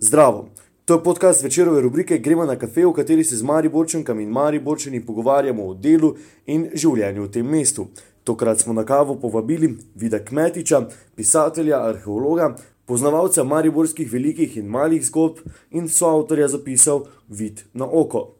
Zdravo! To je podcast večerove rubrike Gremo na kafe, v kateri se z Mariborčankami in Mariborčani pogovarjamo o delu in življenju v tem mestu. Tokrat smo na kavo povabili Vida Kmetiča, pisatelja, arheologa, poznavalca mariborskih velikih in malih zgodb in soavtorja zapisal Vid na oko.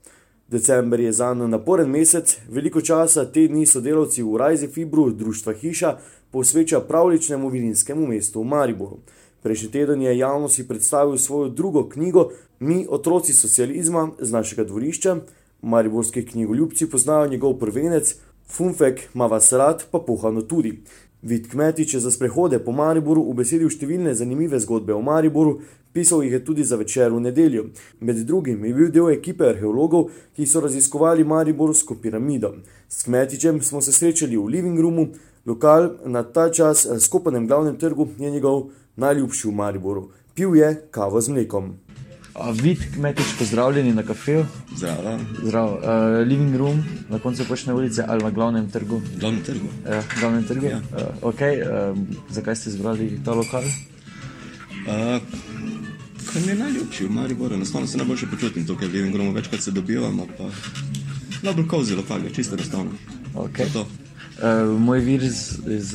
December je za nami naporen mesec, veliko časa te dni sodelavci v Rajzi Fibru, društva Hiša, posveča pravličnemu vilinskemu mestu v Mariboru. Prejšnji teden je javnosti predstavil svojo drugo knjigo Mi, otroci socializma z našega dvorišča. Mariborski knjigoljubci poznajo njegov prvenec, Funfek, Mavas rad, pa pohano tudi. Vid Kmetič je za sprehode po Mariboru ubesedil številne zanimive zgodbe o Mariboru, pisal jih je tudi za večer v nedeljo. Med drugim je bil del ekipe arheologov, ki so raziskovali Mariborsko piramido. S Kmetičem smo se srečali v living roomu, lokal na ta čas skopanem glavnem trgu je njegov najljubši v Mariboru. Pil je kavo z mlekom. Vid, kmetič, pozdravljeni na kafeju. Zdravo. Zdrav. Uh, living room na koncu počne ulice ali na glavnem trgu. Glavnem trgu. Ja, glavnem trgu. Ja. Uh, okay. uh, zakaj ste izbrali ta lokal? Uh, kaj mi je najljubši v Mariboru? Enostavno se najboljše počutim tukaj v living roomu, večkrat se dobivamo, pa najbolj kozi lokal je, čisto enostavno. Okay. To. Uh, moj vir z, z,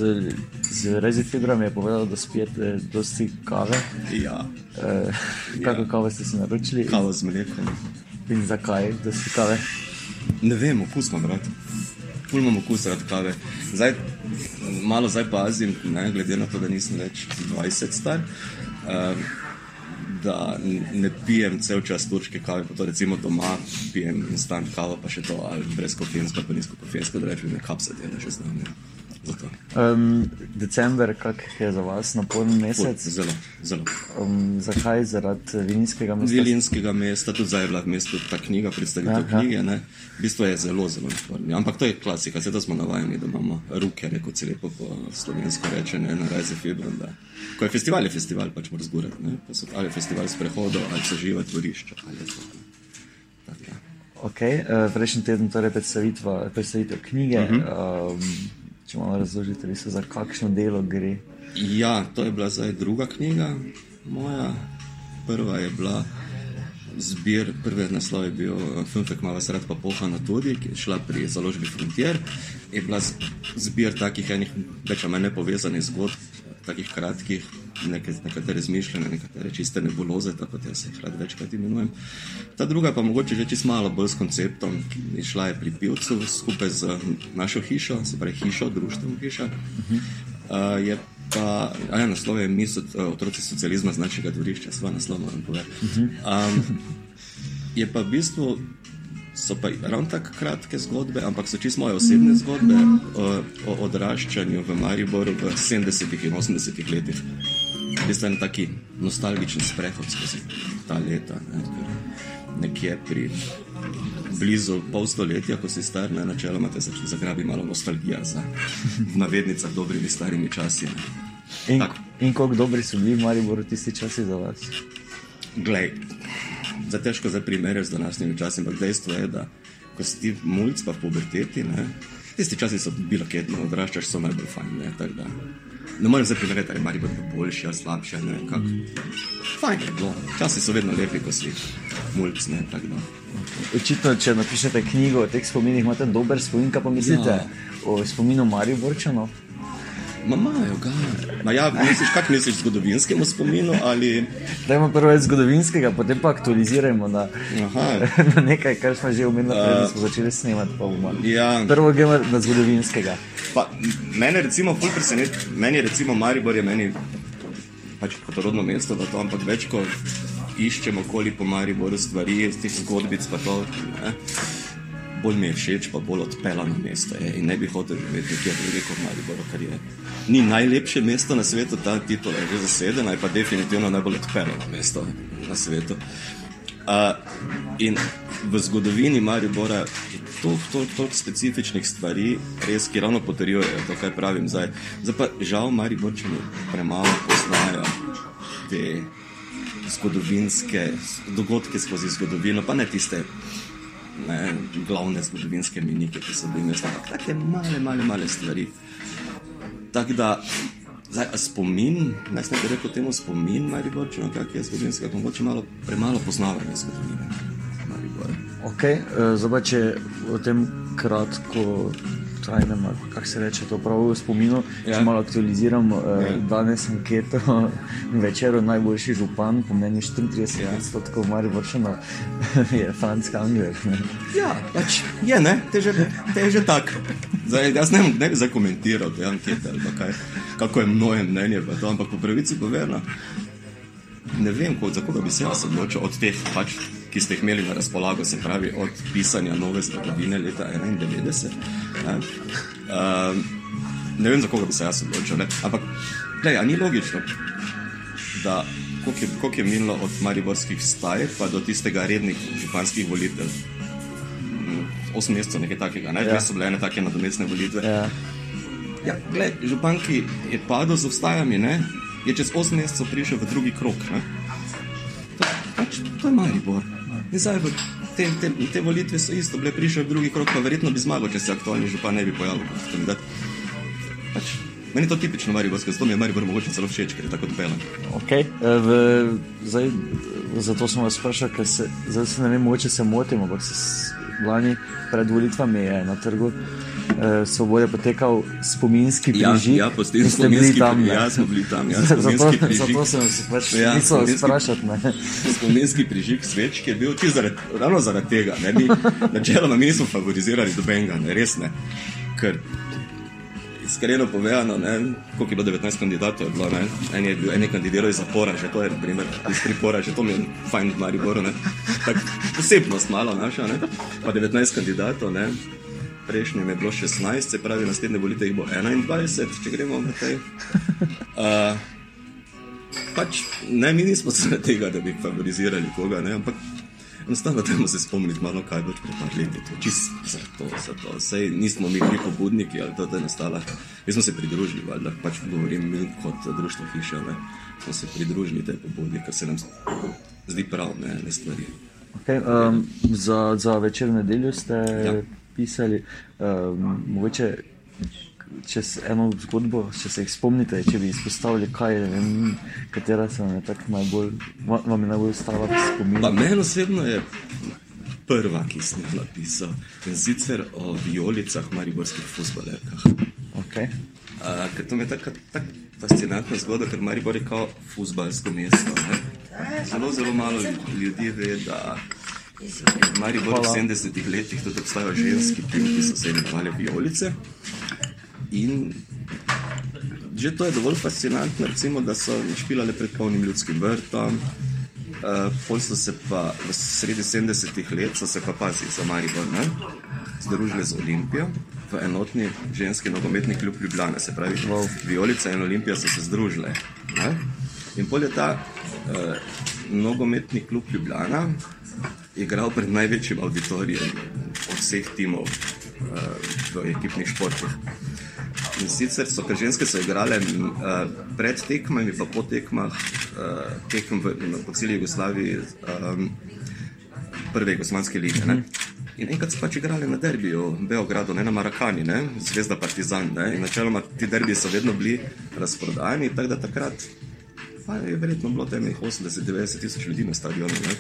z Rezifibrom je povedal, da spijete dosti kave. Ja, Uh, kako Ja. kavo ste si naročili kavo z mlekom. in zakaj dosti kave? Ne vem, okus imam rad. Ful imam okus rad kave. Zdaj, malo zdaj pazim, ne, glede na to, da nisem več 20 star. Uh, Da ne pijem cel čas turške kave, pa to recimo doma pijem instant kavo, pa še to ali brez kofeinska, pa nizko kofeinska, da rečem, ne kapsa dela že z nami. Zato. Um, december, kak je za vas naporen Ful, mesec? Zelo, zelo. Um, zakaj? Zaradi vinskega mesta? Vilinskega mesta, tudi zdaj je bila v mestu ta knjiga, predstavitev Aha. knjige. Ne? V bistvu je zelo, zelo naporno. Ampak to je klasika, to smo navajeni, da imamo ruke, kot se lepo po slovensko reče, ne na razi februar. Da. Ko je festival, je festival, pač moraš zgurati. ne. Pa so- Ali je festival sprehodov, ali so živa tvorišča. Ja. Okay, uh, prejšnji teden torej predstavitev knjige. Uh -huh. um, če malo razložite, res za kakšno delo gre. Ja, to je bila zdaj druga knjiga moja. Prva je bila zbir, prvi naslov je bil eh, Funfek Mava Srad pa Pohana tudi, ki je šla pri založbi Frontier. Je bila zbir takih enih več ali manj nepovezanih zgodb, takih kratkih, neke, nekatere izmišljene, nekatere čiste nebuloze, tako da jaz jih rad večkrat imenujem. Ta druga pa mogoče že čist malo bolj s konceptom, ki šla je pri Pivcu skupaj z našo hišo, se pravi hišo, društvom hiša. Uh, je pa, a ja, naslov je Mi, so, otroci socializma z našega dvorišča, sva naslov moram povedati. Um, je pa v bistvu, so pa ravno tako kratke zgodbe, ampak so čisto moje osebne zgodbe o, o odraščanju v Mariboru v 70-ih in 80-ih letih. Je en taki nostalgičen sprehod skozi ta leta. Ne, nekje pri blizu pol stoletja, ko si star, ne, načeloma te zač- zagrabi malo nostalgija za v navednicah dobrimi starimi časi. Ne. In, Tako. in koliko dobri so bili v Mariboru tisti časi za vas? Glej, za težko zdaj primerjati z današnjimi časi, ampak dejstvo je, da ko si ti mulj, pa v puberteti, ne, tisti časi so bili kjedno, odraščaš, so najbolj fajn. Ne, tako da ne morem zdaj primerjati, ali je Maribor boljši ali slabši. Ne, kako. Fajn je bilo, časi so vedno lepi, ko si mulj, ne, da. Očitno, če napišete knjigo o teh spominih, imate dober spomin, kaj pa mislite Ja. o spominu Mariborčanov? Ma imajo ga. Ma ja, misliš, kak misliš zgodovinskemu spominu ali... Dajmo prvo zgodovinskega, potem pa aktualizirajmo na, Aha. na nekaj, kar smo že omenili, preden smo začeli snemati. Ja, Prvo gremo na zgodovinskega. Pa, mene recimo ful preseneti, meni je recimo Maribor je meni pač kot rodno mesto, da to, ampak več ko iščemo okoli po Mariboru stvari, iz teh zgodbic pa to, ne, bolj mi je všeč, pa bolj odpeljano mesto je in ne bi hotel živeti nekje drugje kot Mariboru, ker je ni najlepše mesto na svetu, ta titula je že zasedena, je pa definitivno najbolj odpeljano mesto na svetu. Uh, in v zgodovini Maribora je toliko, toliko, toliko specifičnih stvari, res, ki ravno potrjujejo to, kaj pravim zdaj. Zdaj pa žal Mariborčani premalo poznajo te zgodovinske dogodke skozi zgodovino, pa ne tiste ne, glavne zgodovinske minike, ki so bile mesta, ampak take male, male, male stvari. Tako da Zdaj, spomin, naj ne bi rekel temu spomin, Mariborčino, kak je zgodovinski, kako mogoče malo premalo poznavanje zgodovine Maribora. Ok, uh, zdaj če o tem kratko trajnem, kako se reče, to prav v spominu, Ja. če malo aktualiziram. Uh, Ja. Danes anketo večer najboljši župan, po mnenju 34 odstotkov Mariborčanov, je Franz Kangler. Ja, pač je, ne, te je že, te že tak. Zdaj, jaz ne, bom- ne bi zdaj komentiral te ankete ali kaj, kako je moje mnenje, to, ampak po pravici povedano, ne vem, ko, za koga bi se jaz odločil od teh, pač, ki ste jih imeli na razpolago, se pravi od pisanja nove zgodovine leta 91. Ne, um, ne vem, za koga bi se jaz odločil, ne, ampak, glej, a ni logično, da koliko je, koliko je minilo od mariborskih staj pa do tistega rednih županskih volitev. 8 mesecev, nekaj takega, ne? Ja. so bile ene take nadomestne volitve. Ja. Ja, gled, župan, ki je padel z obstajami, ne? je čez 8 mesecev prišel v drugi krok. Ne? To, pač, to je Maribor. In zdaj te, te, te volitve so isto, bile prišel v drugi krok, pa verjetno bi zmagal, če se aktualni župan ne bi pojavil kot kandidat. Pač, meni je to tipično Mariborsko, zato mi je Maribor mogoče celo všeč, ker je tako odpeljan. Okay. V, zdaj, zato smo vas vprašali, ker se, zdaj se ne vem, mogoče se motim, ampak se lani pred volitvami je na trgu eh, Svobode potekal spominski Ja, prižig. ja, postim in ste bili spominski tam, ne? ja, smo bili tam, ja, zato, prižig. zato sem se pač Ja, ja, mislil sprašati. Spominski prižig sveč, ki je bil čisto zaradi, ravno zaradi tega. Ne, mi, načeloma mi nismo favorizirali dobenega, ne, res ne. Ker iskreno povedano, ne, koliko je bilo 19 kandidatov, je bilo, ne, en je, en je kandidiral iz zapora, že to je primer, iz pripora, že to mi je fajn v Mariboru, ne. Tak posebnost malo naša, ne. Pa 19 kandidatov, ne. Prejšnjem je bilo 16, se pravi, naslednje volite jih bo 21, če gremo na tej. Uh, pač, ne, mi nismo zaradi tega, da bi favorizirali koga, ne, ampak enostavno dajmo se spomniti malo, kaj bo pred par leti. To čisto za to, za to. Sej nismo mi bili pobudniki ali to, da je nastala. Mi smo se pridružili, valjda, pač govorim mi kot društvo hiše, ne, smo se pridružili tej pobudi, ker se nam zdi prav, ne, ne stvari. Okay, um, za, za večer nedeljo ste. Ja. pisali, um, mogoče čez eno zgodbo, če se jih spomnite, če bi izpostavili, kaj je, vem, katera se vam je tako najbolj, va- vam je najbolj ostala v spominu. Pa meni osebno je prva, ki sem jo napisal, in sicer o vijolicah mariborskih fusbalerkah. Okay. Uh, ker to mi je tako tak fascinantna zgodba, ker Maribor je kot futbalsko mesto. Ne? Zelo, zelo malo ljudi ve, da v Mariboru v 70-ih letih tudi obstajajo ženski tim, ki so se imenovali Violice. In že to je dovolj fascinantno, recimo, da so špilale pred polnim ljudskim vrtom. Uh, pol so se pa v sredi 70-ih let, so se pa pazi za Maribor, ne? združili z Olimpijo v enotni ženski nogometni klub Ljubljana. Se pravi, wow. Violica in Olimpija so se združile. Ne? In pol je ta uh, nogometni klub Ljubljana igral pred največjim auditorijem od vseh timov uh, v ekipnih športih. In sicer so, ker ženske so igrale uh, pred tekmami, pa po tekmah, uh, tekem v, na, po celi Jugoslaviji, um, prve Jugoslavijske lige. Ne? In enkrat so pač igrali na derbiju v Beogradu, ne na Marakani, ne? Zvezda Partizan. Ne? In načeloma ti derbiji so vedno bili razprodani, tako da takrat pa je verjetno bilo tam nekih 80-90 tisoč ljudi na stadionu. Ne?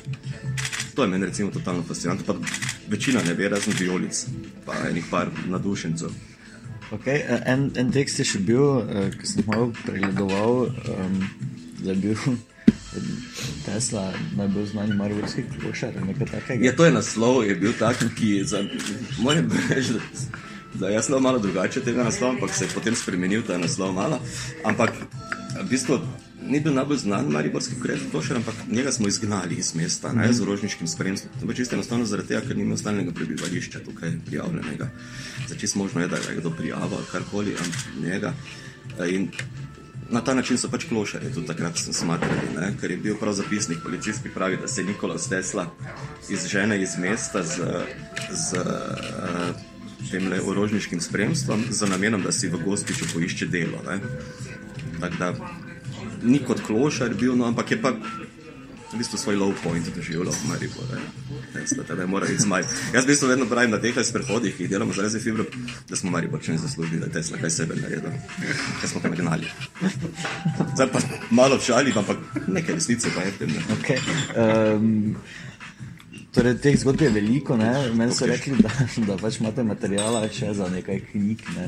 To je meni recimo totalno fascinantno, pa večina ne ve, razen violic, pa enih par nadušencev. Okay. eh, En, en tekst je še bil, uh, ki sem malo pregledoval, um, da je bil Tesla najbolj znani mariborski klošar, nekaj takega. Ja, to je naslov, je bil tak, ki za, moram reči, da, da jaz sem malo drugače tega naslova, ampak se je potem spremenil ta naslov malo. Ampak v bistvu ni bil najbolj znan mariborski klošar, ampak njega smo izgnali iz mesta, ne, z orožniškim spremstvom. To je čisto enostavno zaradi tega, ker ni imel stalnega prebivališča tukaj prijavljenega. Začis možno je, da ga je kdo prijavil ali karkoli, ampak njega. In Na ta način so pač klošarje tudi takrat smatrali, ne? ker je bil prav zapisnik policijski pravi, da se je Nikolaus Tesla izžene iz mesta z, z uh, tem le orožniškim spremstvom, z namenom, da si v gostiču poišče delo. ne. Tako da ni kot klošar bil, no, ampak je pa v bistvu svoj low point doživljal v Mariboru. Da mora iti zmaj. Jaz v bistvu vedno pravim na teh sprehodih, ki jih delamo zaradi fibro, da smo Mariborčani zaslužili, da je Tesla kaj sebe naredil. Kaj smo tam gnali. Zdaj pa malo šali, ampak nekaj resnice pa je v tem. Ne? Okay. Um, Torej, teh zgodb je veliko. Ne? Meni so rekli, da, da pač imate materijala še za nekaj knjig. Ne?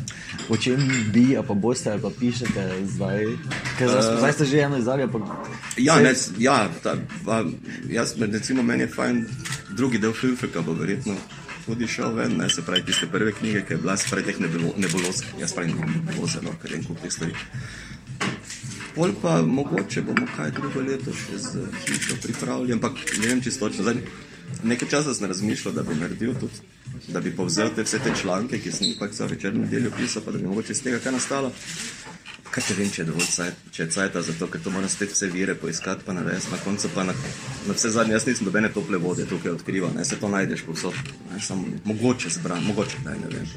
O čem bi, a pa boste, ali pa pišete zdaj? Ker zdaj, uh, zdaj ste že eno izdali. Pa... Ja, ne, ja ta, pa, jaz, recimo, meni je fajn drugi del Filfika, bo verjetno tudi šel ven. Ne? Se pravi, tiste prve knjige, ki je bila, se pravi, teh nebulozk. Jaz pravim, nebuloze, no, ker je en kup teh stvari. Pol pa mogoče bomo kaj drugo leto še z hišo pripravili, ampak ne vem čisto točno. Zdaj, nekaj časa sem razmišljal, da bi naredil tudi, da bi povzel te vse te članke, ki sem jih pač vse večer nedeljo pisal, pa da bi mogoče iz tega kaj nastalo. Kaj te vem, če je dovolj cajt, če je cajt, zato ker to moram spet vse vire poiskati, pa narediti na koncu, pa na, na vse zadnje, jaz nisem dobene tople vode tukaj odkrival, ne se to najdeš povsod, ne samo mogoče zbran, mogoče daj, ne vem.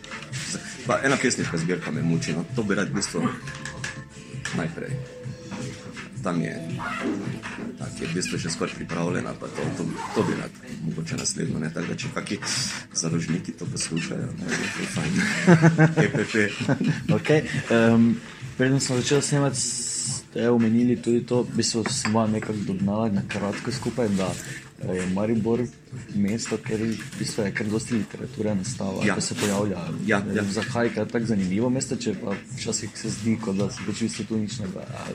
Pa ena pesniška zbirka me muči, no to bi rad v bistvu najprej tam je, tak, je v bistvu že skoraj pripravljena, pa to, to, to bi rad, mogoče naslednjo, ne, tako da če kakšni založniki to poslušajo, ne, je fajn, EPP. okay. um, Preden smo začeli snemati, ste omenili tudi to, bi se s vami nekako dognala na kratko skupaj, da je Maribor mesto, ker v bistvu je kar dosti literature nastala, ja. se pojavlja. Ja, ja. Zakaj je tako zanimivo mesto, če pa včasih se zdi, kot da se v bistvu tu nič ne da.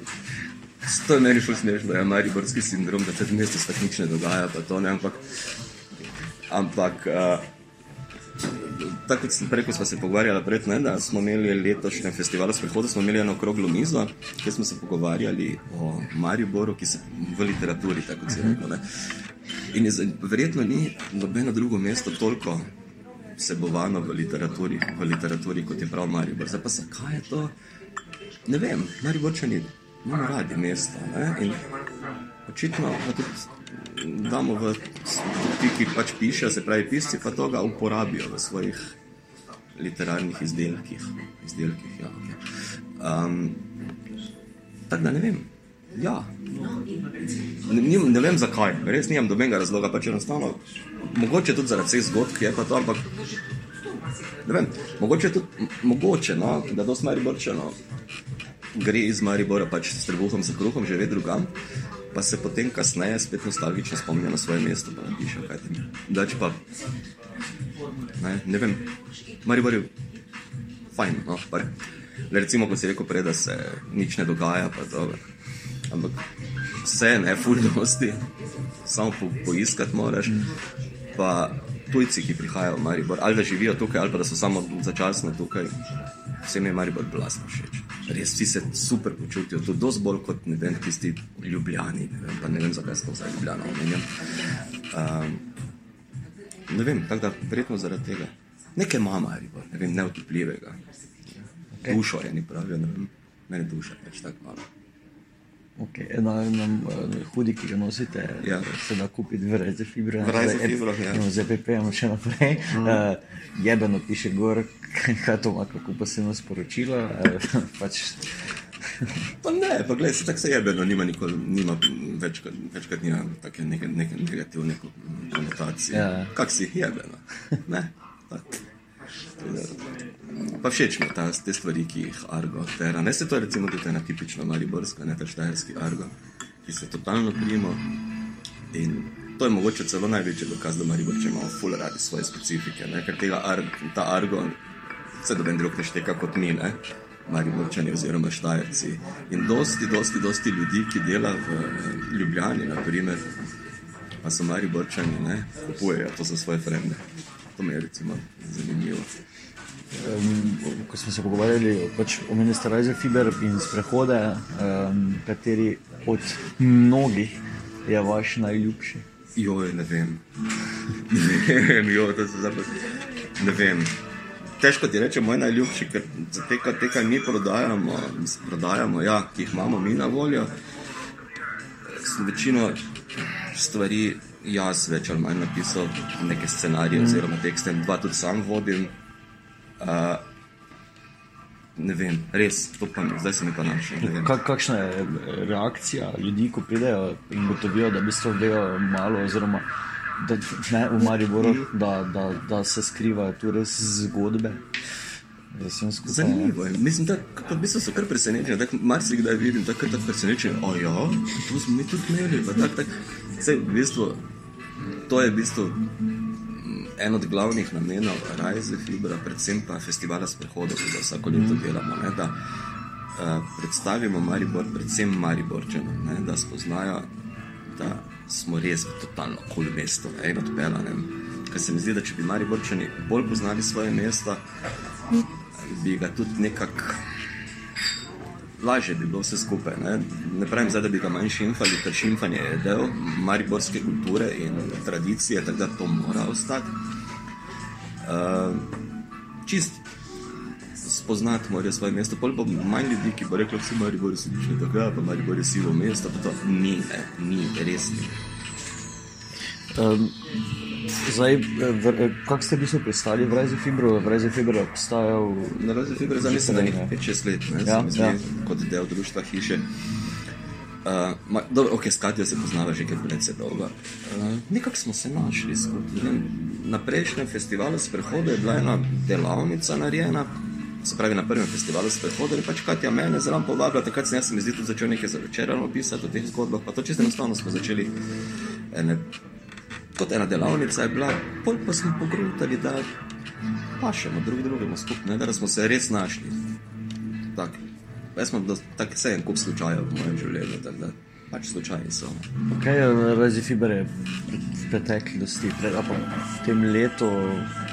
To je meni šlo smešno, je mariborski sindrom, da se v mestu spet nič ne dogaja. To, ne, ampak, ampak uh, tako kot sem prej, ko smo se pogovarjali, pred, ne, da smo imeli letošnje festival sprehoda, smo imeli eno okroglo mizo, kjer smo se pogovarjali o Mariboru, ki se v literaturi, tako se reče. In je, verjetno ni nobeno drugo mesto toliko vsebovano v literaturi, v literaturi kot je prav Maribor. Zdaj pa se, kaj je to? Ne vem, Mariborčani imamo radi mesta. Očitno pa tudi damo v ti, ki pač pišejo, se pravi, pisci pa to uporabijo v svojih literarnih izdelkih. izdelkih ja, okay. um, Tako da ne vem. Ja. Ne, ne vem zakaj, res nimam dobenega razloga, pač enostavno. Mogoče tudi zaradi vseh zgodb, je pa to, ampak ne vem, mogoče tudi, mogoče, no, da to smeri brčeno gre iz Maribora pač s trebuhom za kruhom, že ve drugam, pa se potem kasneje spet nostalgično spomnijo na svoje mesto, pa napiše kaj tam. Dač pa, ne, ne vem, Maribor je fajn, no, pa ne recimo, ko si rekel prej, da se nič ne dogaja, pa dobro. Ampak vse ne, fuldosti, samo po, poiskati moraš. Pa tujci, ki prihajajo v Maribor, ali da živijo tukaj, ali pa da so samo začasno tukaj, vsem je Maribor blasno všeč res vsi se super počutijo, tudi dosti bolj kot ne vem, tisti ljubljani. Ne vem, ne vem zakaj sem zdaj ljubljeno omenjen. Um, ne vem, tako da verjetno zaradi tega. Nekaj mama, ne vem, neotupljivega. Okay. Dušo je, ni pravijo, ne vem, meni duša je več tako malo. Okay. Na enem uh, hudi, ki ga nosite, ja. se da kupiti v rezi fibre. V rezi fibre, ja. ZPP imamo še naprej. Mm. Uh, jebeno piše gor, kaj to ima, kako pa se nam sporočilo. Uh, pač. pa ne, pa gledaj, se tako se jebeno, nima nikoli, nima večkrat, večkrat nima take neke, neke negativne konotacije. Ja. Kak si jebeno? Ne, tako. Pa všeč mi ta, te stvari, ki jih Argo tera. Ne se to recimo tudi ena tipična mariborska, ne ta štajerski Argo, ki se totalno primo. In to je mogoče celo največji dokaz, da Mariborče imamo ful radi svoje specifike, ne? ker tega ar, ta Argo se doben drug ne šteka kot mi, ne? Mariborčani oziroma štajerci. In dosti, dosti, dosti ljudi, ki dela v Ljubljani, naprimer, pa so Mariborčani, ne, kupujejo to za svoje frende. To mi je recimo zanimivo. Um, ko smo se pogovarjali pač o ministrstvu za fiber in sprehode, um, kateri od mnogih je vaš najljubši? Joj, ne vem. ne vem, jo, zapad... ne vem. Težko ti reči, moj najljubši, ker za te, te kaj mi prodajamo, prodajamo ja, ki jih imamo mi na voljo, so večino stvari jaz več ali manj napisal neke scenarije mm. oziroma tekste, dva tudi sam vodim. Uh, ne vem, res, to pa mi, zdaj se mi pa ne vem. Kak, kakšna je reakcija ljudi, ko pridejo in gotovijo, da v bistvu vejo malo, oziroma da, ne, v Mariboru, da, da, da se skrivajo tu res zgodbe? skupaj, ne. Zanimivo je. Mislim, da v bistvu so kar presenečeni. Tako marsikdaj vidim, da je tako presenečen. O ja, to smo mi tudi imeli. Tak, tak. Sej, v bistvu, to je v bistvu en od glavnih namenov Rajze Fibra, predvsem pa festivala sprehodov, ki ga vsako leto delamo. Ne, da, uh, predstavimo Maribor, predvsem Mariborčanom, ne, da spoznajo, da smo res totalno kul cool mesto ne, in odpeljanem. Ker se mi zdi, da če bi Mariborčani bolj poznali svoje mesto, bi ga tudi nekako lažje bi bilo vse skupaj. Ne, ne pravim zdaj, da bi ga manj šimfali, ker šimfanje je del mariborske kulture in tradicije, tako da to mora ostati. Uh, čist spoznati morajo svoje mesto, pa manj ljudi, ki bo reklo, so Maribor si nič tako, ja, pa Maribor je sivo mesto, pa to ni, ne, ni, res ni. Um, zdaj, kako ste bili pristali v Rajzi Fibro? V Rajzi Fibro je obstajal. Na razen tega, da mislim, da je nekaj 5-6 let, ne, Ja, zdi, ja. kot del društva hiše. Uh, ma, dobro, ok, s Katijo se poznava že kar precej dolgo. Uh, nekako smo se našli skupaj. Na prejšnjem festivalu sprehoda je bila ena delavnica narejena, se pravi na prvem festivalu sprehoda, in pač Katja mene zelo povabila, takrat sem jaz se mi zdi tudi začel nekaj za večerano pisati o teh zgodbah, pa to čisto enostavno smo začeli ene, kot ena delavnica je bila, pol pa smo pogrutali, da pašemo drug drugemu skupaj, da smo se res našli. Tak. Jaz sem tak vse en kup slučajev v mojem življenju, tako da pač slučaji so. Kaj je Rajzi Fibro je v preteklosti, pred, pa v tem letu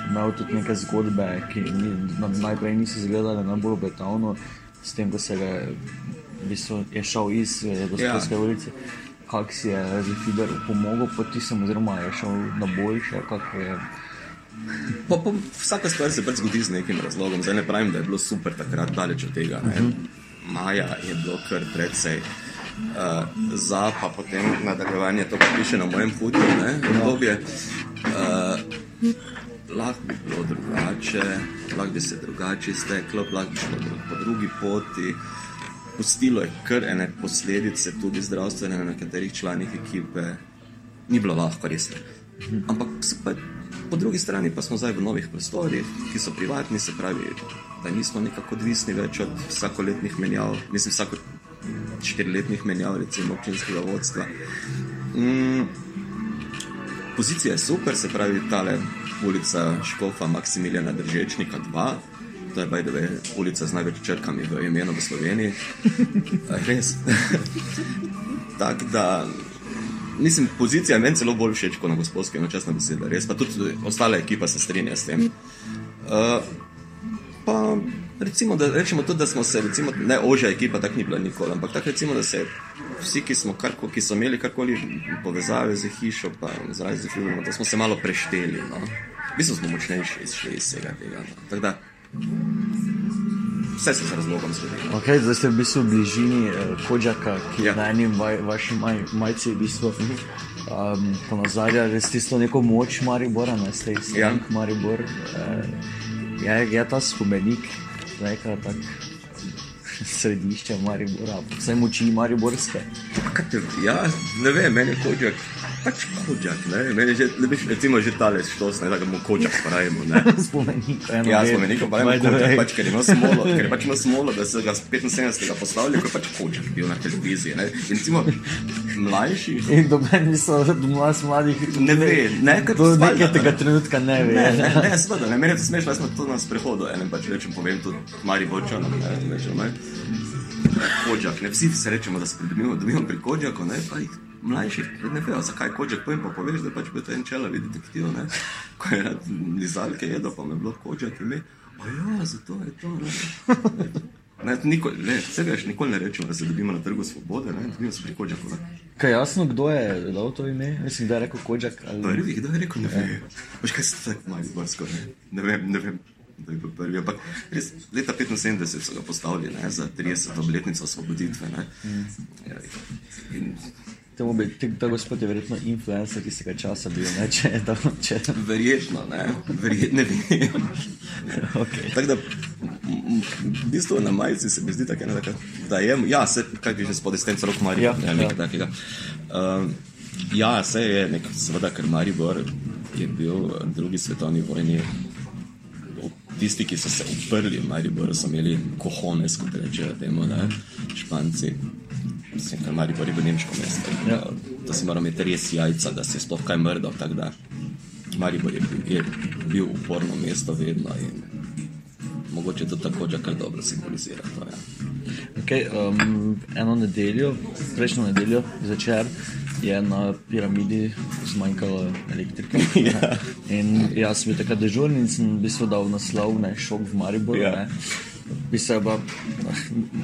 imel tudi neke zgodbe, ki ni, na, najprej niso izgledale najbolj obetavno, s tem, ko se ga v bistvu, je šel iz eh, gospodske ja. ulice. Kako si je Fibro pomagal po tistem, oziroma je šel na boljše, kako je. Pa, pa, vsaka stvar se pač zgodi z nekim razlogom. Zdaj ne pravim, da je bilo super takrat, daleč od tega. Ne. Maja je bilo kar precej. Uh, za pa potem nadaljevanje to, piše na mojem putu, obdobje. Uh, lahko bi bilo drugače, lahko bi se drugače izteklo, lahko bi šlo po drugi poti. Pustilo je kar ene posledice, tudi zdravstvene, na nekaterih članih ekipe. Ni bilo lahko, res. Ampak pa, po drugi strani pa smo zdaj v novih prostorih, ki so privatni, se pravi, da nismo nekako odvisni več od vsakoletnih menjav, mislim, vsako štiriletnih menjav, recimo občinskega vodstva. Mm, pozicija je super, se pravi, tale ulica Škofa Maksimiljana Držečnika 2. To je bajdove ulica z največ črkami v imenu v Sloveniji. Res. Tako da, mislim, pozicija je meni celo bolj všeč kot na gospodski, no časna beseda, res. Pa tudi ostala ekipa se strinja s tem. Uh, pa recimo, da rečemo tudi, da smo se, recimo, ne ožja ekipa, tako ni bila nikoli, ampak tako recimo, da se vsi, ki smo, karko, ki so imeli karkoli povezave z hišo, pa z filmom, da smo se malo prešteli. No. V bistvu smo močnejši iz vsega tega. No. Tako da, vse se z razlogom zgodi. no. Okay, zdaj ste v bistvu v bližini eh, Kodžaka, ki je Ja. na eni vaj, vaši maj, majci v bistvu. Um, ponazarja res tisto neko moč Maribora, ne ste iz Ja. Maribor. Eh, je, je ta spomenik, neka tak središče Maribora, vse moči Mariborske. Ja, ne vem, meni je kođak, pač kođak, ne, meni že, ne biš, recimo že tale štos, ne, da ga mu kođak pravimo, ne. Spomenik, eno Ja, By the kođak, way. pač, ker imel smolo, ker pač imel smolo, da so ga z 75. postavili, ko je pač kođak bil na televiziji, ne. In recimo, mlajši, In doben niso, mlad mladih, ne ve, ne, ker do nekega ne. trenutka ne ve. Ne, ne, ne, seveda, ne, meni je to smešno, jaz sem to na sprehodu, enem pač rečem, povem tudi Mari Bočanom, ne, rečem, ne. Kođak, ne, vsi se rečemo, da se pridobimo, dobimo pri Kođaku, ne, pa jih mlajši ne vejo, zakaj Kođak, povem pa poveš, da pač bo to en čelavi detektiv, ne, ko je rad lizalke jedel, pa me je bilo Kođak ime, a ja, zato je to, ne. Ne, nikoli, ne, se veš, nikoli ne rečemo, da se dobimo na trgu svobode, ne, dobimo se pri Kođaku, ne. Kaj jasno, kdo je dal to ime? Mislim, da je rekel Kodžak. Ali... Prvi, kdo je rekel, ne vem. Veš kaj se tako malo zborsko, ne? ne vem, ne vem. Da je bil prvi, ampak res, leta 75 so ga postavili ne, za 30. obletnico osvoboditve. Ne. Ja, in Temu bi, ti- ta gospod je verjetno influencer tistega časa bil, ne, če je to, če je to. verjetno, ne, verjetno ne vem. Okay. Tako da v bistvu na majici se mi zdi tako, da, da je, ja, se, kaj že spodaj s tem celo Maribor, Ja, nekaj ja. takega. Um, ja, se je, nek, seveda, ker Maribor je bil v drugi svetovni vojni. Tisti, ki so se uprli v Mariboru, so imeli kohones, kot rečejo temu, ne? Španci. Mislim, ker Maribor je bil nemško mesto. Ja. Da si moral imeti res jajca, da si sploh kaj mrdal. da Maribor je bil, je bil uporno mesto vedno in mogoče to tako že kar dobro simbolizira. To, ja. Okay, um, eno nedeljo, prejšnjo nedeljo zvečer je na piramidi zmanjkalo elektrike. Ja. In jaz sem bil takrat dežurni in sem v bistvu dal naslov na šok v Mariboru. Ja. Ja. Pisal pa,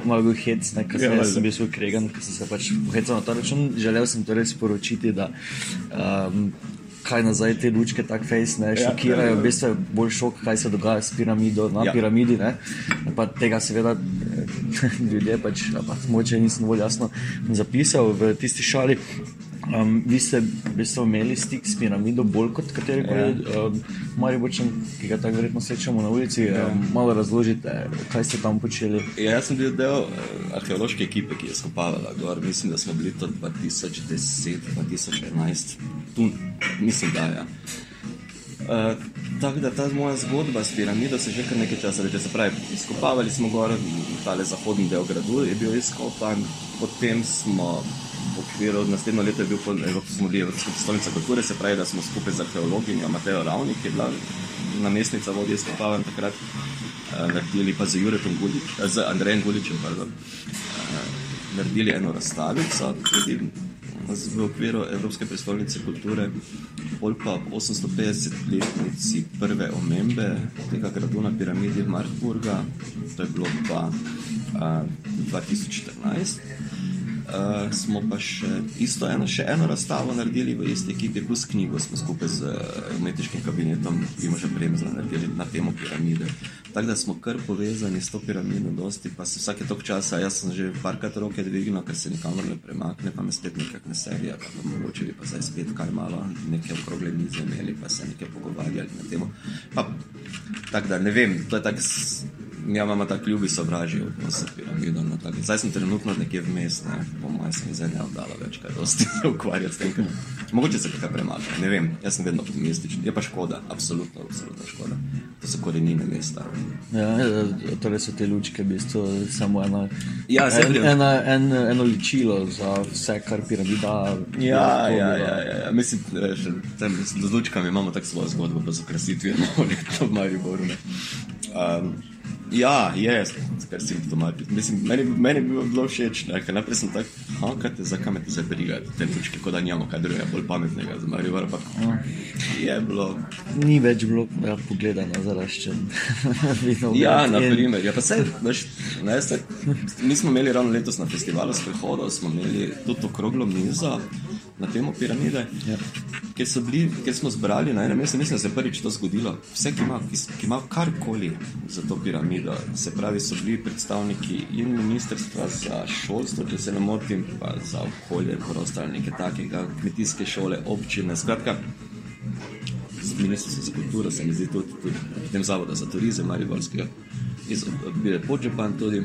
malo bil hec, ne, kasneje Ja, ja, sem bil svoj kregan, ker sem se pač pohecal na ta račun. Želel sem torej sporočiti, da um, kaj nazaj te lučke tako fejs ne Ja, šokirajo, ja, ja. v bistvu je bolj šok, kaj se dogaja s piramido, na Ja. ja. piramidi. Ne. Pa tega seveda eh, ljudje pač, pa moče nisem bolj jasno zapisal v tisti šali. Um, vi ste v bistvu imeli stik s piramido bolj kot katerikoli Ja. ja. um, Mariborčan, ki ga tako verjetno srečamo na ulici. Ja. Um, malo razložite, kaj ste tam počeli. Ja, jaz sem bil del eh, arheološke ekipe, ki je skopavala gor. Mislim, da smo bili to 2010-2011, tu mislim, da je. Ja. Uh, tako da ta moja zgodba s piramido se že kar nekaj časa reče. Se pravi, izkopavali smo gor tale zahodni del gradu, je bil izkopan, potem smo v okviru naslednjo leto je bil po- smo bili Evropska prestolnica kulture, se pravi, da smo skupaj z arheologinjo Matejo Ravnik, ki je bila namestnica vodje izkopavanj takrat, uh, naredili pa z Juretom Gulič, eh, z Andrejem Guličem, pardon, uh, naredili eno razstavico, tudi v okviru Evropske prestolnice kulture, pol pa ob 850-letnici prve omembe tega gradu na piramidi Marburga, to je bilo pa uh, 2014. Uh, smo pa še isto eno, še eno razstavo naredili v isti ekipi, plus knjigo smo skupaj z uh, umetniškim kabinetom Primoža Bremzla naredili na temo piramide. Tako da smo kar povezani s to piramido, dosti pa se vsake tok časa, jaz sem že parkrat roke dvignil, ker se nikamor ne premakne, pa me spet nekakšne serije, pa bi mogoče bi pa zdaj spet kaj malo, neke okrogle mize imeli, pa se nekaj pogovarjali na temo. Tako da ne vem, to je tako. Ja, imamo tako ljubi sovraži odnos s piramido. No. Zdaj sem trenutno nekje vmes, ne. po mojem se mi zdaj ne obdala več kaj dosti se ukvarjati s tem. Ker... Mogoče se kaj premakne, ne vem, jaz sem vedno optimističen. Je pa škoda, absolutno, absolutno škoda. To so korenine mesta. Ja, eh, torej so te lučke v bistvu samo ena, Ja, en, ena, en, eno ličilo za vse, kar piramida. Ja, ja, ja, ja, ja. mislim, veš, tam z lučkami imamo tako svojo zgodbo, pa z okrasitvijo novo leto v Mariboru. ne. Um, ja, je, kar simptomatično. Mislim, meni, meni bi bilo všeč, ne, ker najprej sem tako, ha, kaj te, zakaj me te zdaj briga, te lučke, kot da nimamo kaj drugega bolj pametnega za Maribor, pa je bilo. Ni več bilo ja, pogledano zaraščen. vinograd Ja, na primer. Ja, pa sej, veš, ne, sej, mi smo imeli ravno letos na festivalu sprehodov, smo imeli tudi okroglo mizo na temo piramide, Ja. kjer, so bili, kjer smo zbrali na enem mestu, mislim, da se je prvič to zgodilo. Vse, ki ima, ki, ki ima karkoli za to piramido, se pravi, so bili predstavniki in ministrstva za šolstvo, če se ne motim, pa za okolje, prostor ali nekaj takega, kmetijske šole, občine, skratka z ministrstvom za kulturo, se mi zdi tudi, tudi potem zavoda za turizem, Mariborskega, iz odbire Podžepan tudi.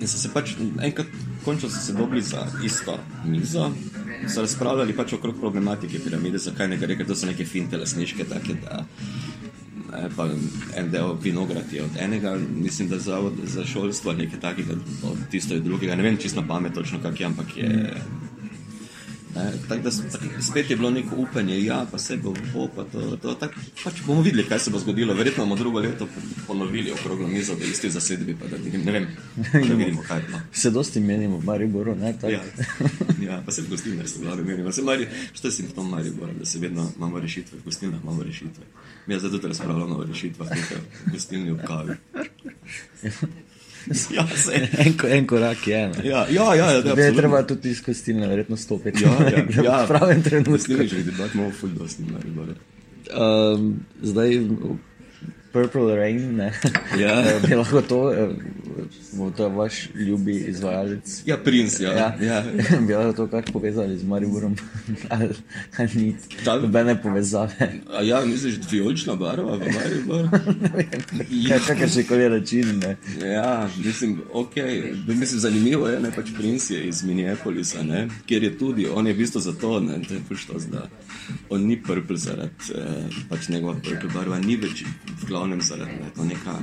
In so se pač enkrat, končno so se dobili za isto mizo, so razpravljali pač okrog problematike piramide, zakaj ne gre, ker to so neke finte lasniške, take da. ne, Pa en del vinograd je od enega, mislim, da zavod za šolstvo, nekaj takega, od tisto je drugega. Ne vem čisto na pamet točno, kak je, ampak je. Tako da spet je bilo neko upanje, ja, pa se bo, bo pa to, to tak, pač bomo videli, kaj se bo zgodilo. Verjetno bomo drugo leto ponovili okroglo mizo v isti zasedbi, pa da vidim, ne vem, da vidimo, kaj je to. Se dosti menimo v Mariboru, ne? Tak. Ja, ja, pa se v gostilnah se glavno menimo. Se Mari, što je simptom Maribora, da se vedno imamo rešitve, v gostilnah imamo rešitve. Mi zdaj tudi razpravljamo o rešitvah, tukaj v gostilni v kavi. Ja, se. En, en korak je. Ne? Ja, ja, ja, ja, Zdaj je treba tudi iz kostilne verjetno stopiti. Ja, ja, v ja. pravem trenutku. Gostilni že debat imamo ful dosti Maribora. Um, zdaj, Purple Rain, ne. Ja. Eh, Bi lahko to, eh, bo to vaš ljubi izvajalec. Ja, princ, ja. Ja, ja. bi lahko to kar povezali z Mariborom, ali, ni Da. nobene povezave. A ja, misliš, vijolična barva v Mariboru? Ja, kakršen koli način, ne. Ja, mislim, okay. mislim, zanimivo je, ne pač princ je iz Minneapolisa, ne, kjer je tudi, on je v bistvu zato, ne, to je pač to, da on ni purple zaradi, eh, pač njegova purple barva ni več v glavnem zaradi, je neka,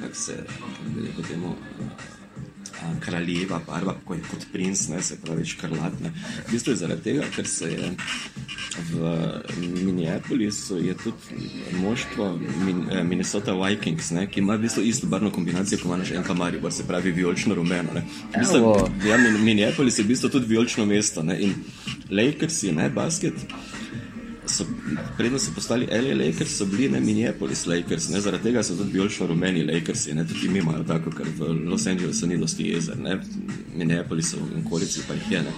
kak se, kako bi rekel temu, a, kraljeva barva, kot, kot princ, ne, se pravi škrlatna. V bistvu je zaradi tega, ker se je v Minneapolisu je tudi moštvo Min, eh, Minnesota Vikings, ne, ki ima v bistvu isto barvno kombinacijo, kot ima naš enka Maribor, se pravi vijolično-rumeno. ne. V bistvu, ja, Min- Minneapolis je v bistvu tudi vijolično mesto ne, in Lakersi, ne, basket. Predno so postali LA Lakers, so bili ne Minneapolis Lakers, ne, zaradi tega so tudi vijolično rumeni Lakersi, ne, tudi imi imajo tako, ker v Los Angelesu ni dosti jezer, ne, Minneapolisu in okolici pa jih je. Ne.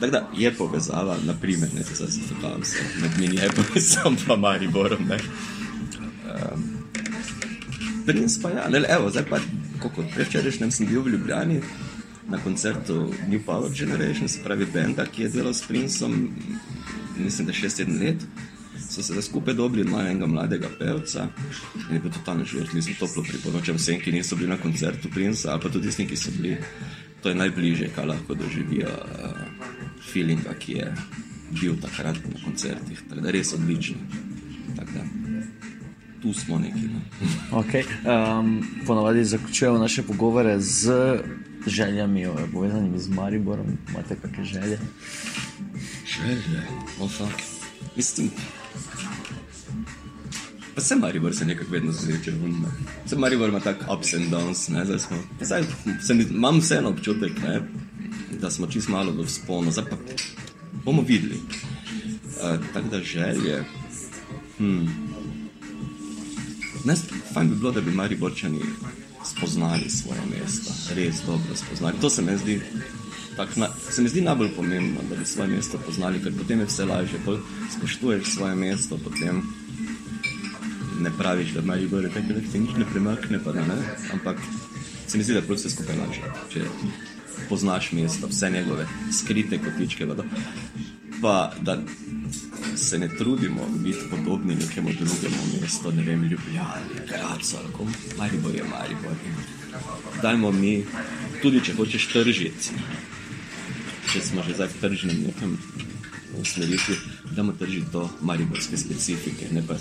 Tako da je povezava, naprimer, ne, se zdaj zakam se med Minneapolisom pa Mariborom, ne. Um, Princ pa ja, ne, evo, zdaj pa, kot prečerajšnjem sem bil v Ljubljani na koncertu New Power Generation, se pravi benda, ki je delal s Princem, mislim, da 6-7 let. So se skupaj dobili, imajo enega mladega pevca in je bil totalno živrt, mislim, toplo priporočam vsem, ki niso bili na koncertu Princa, ali pa tudi tistim, ki so bili. To je najbližje, kar lahko doživijo uh, feelinga, ki je bil takrat na koncertih. Tako da res da tu smo neki. No. Okay. Um, ponavadi zaključujemo naše pogovore z željami, o- povezanimi z Mariborom. Imate kakšne želje? Želje, oh fuck. Mislim, pa se Maribor se nekako vedno zveče. Se Maribor ima tako ups and downs, ne, zdaj smo, zdaj se mi, imam vseeno občutek, ne, da smo čist malo v sponu, zdaj pa bomo videli. Uh, tako da želje. Hmm. Ne, fajn bi bilo, da bi Mariborčani spoznali svoje mesto, res dobro spoznali. To se mi zdi, tak, na, se mi zdi najbolj pomembno, da bi svoje mesto poznali, ker potem je vse lažje. Bolj spoštuješ svoje mesto, potem ne praviš, da Maribor je tako, da ti nič ne premakne, pa ne. Ampak se mi zdi, da je vse skupaj lažje. Če poznaš mesto, vse njegove skrite kotičke, pa, pa da se ne trudimo biti podobni nekemu drugemu mestu, ne vem, Ljubljani, Gracu ali kom. Maribor je Maribor. Dajmo mi, tudi če hočeš tržiti, če smo že zdaj v tržnem nekem usmeritvi, dajmo tržiti do mariborske specifike, ne pa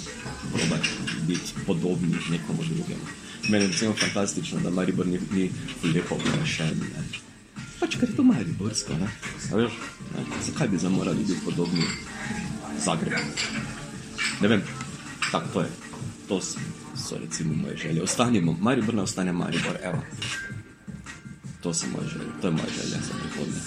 probati biti podobni nekomu drugemu. Meni je recimo fantastično, da Maribor ni, ni lepo ne. Pač ker je to mariborsko, ne? A veš, ne? Zakaj bi zdaj morali biti podobni Zagrebu? Ne vem, tako to je. To so recimo moje želje. Ostanimo, Maribor ne ostane Maribor, evo. To so moje želje, to je moja želja za prihodnje.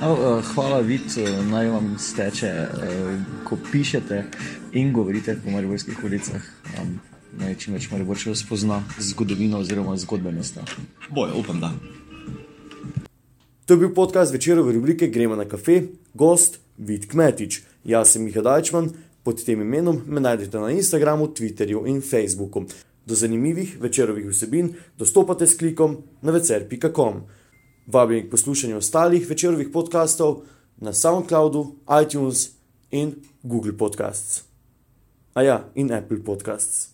No, eh, hvala, Vid, eh, naj vam steče, eh, ko pišete in govorite po mariborskih ulicah. Um, naj čim več mariborčev spozna zgodovino oziroma zgodbe mesta. Boje, upam, da. To je bil podcast večerove rubrike Gremo na kafe, gost Vid Kmetič. Jaz sem Miha Dajčman, pod tem imenom me najdete na Instagramu, Twitterju in Facebooku. Do zanimivih večerovih vsebin dostopate s klikom na vecer.com. Vabim k poslušanju ostalih večerovih podkastov na SoundCloudu, iTunes in Google Podcasts. A ja, in Apple Podcasts.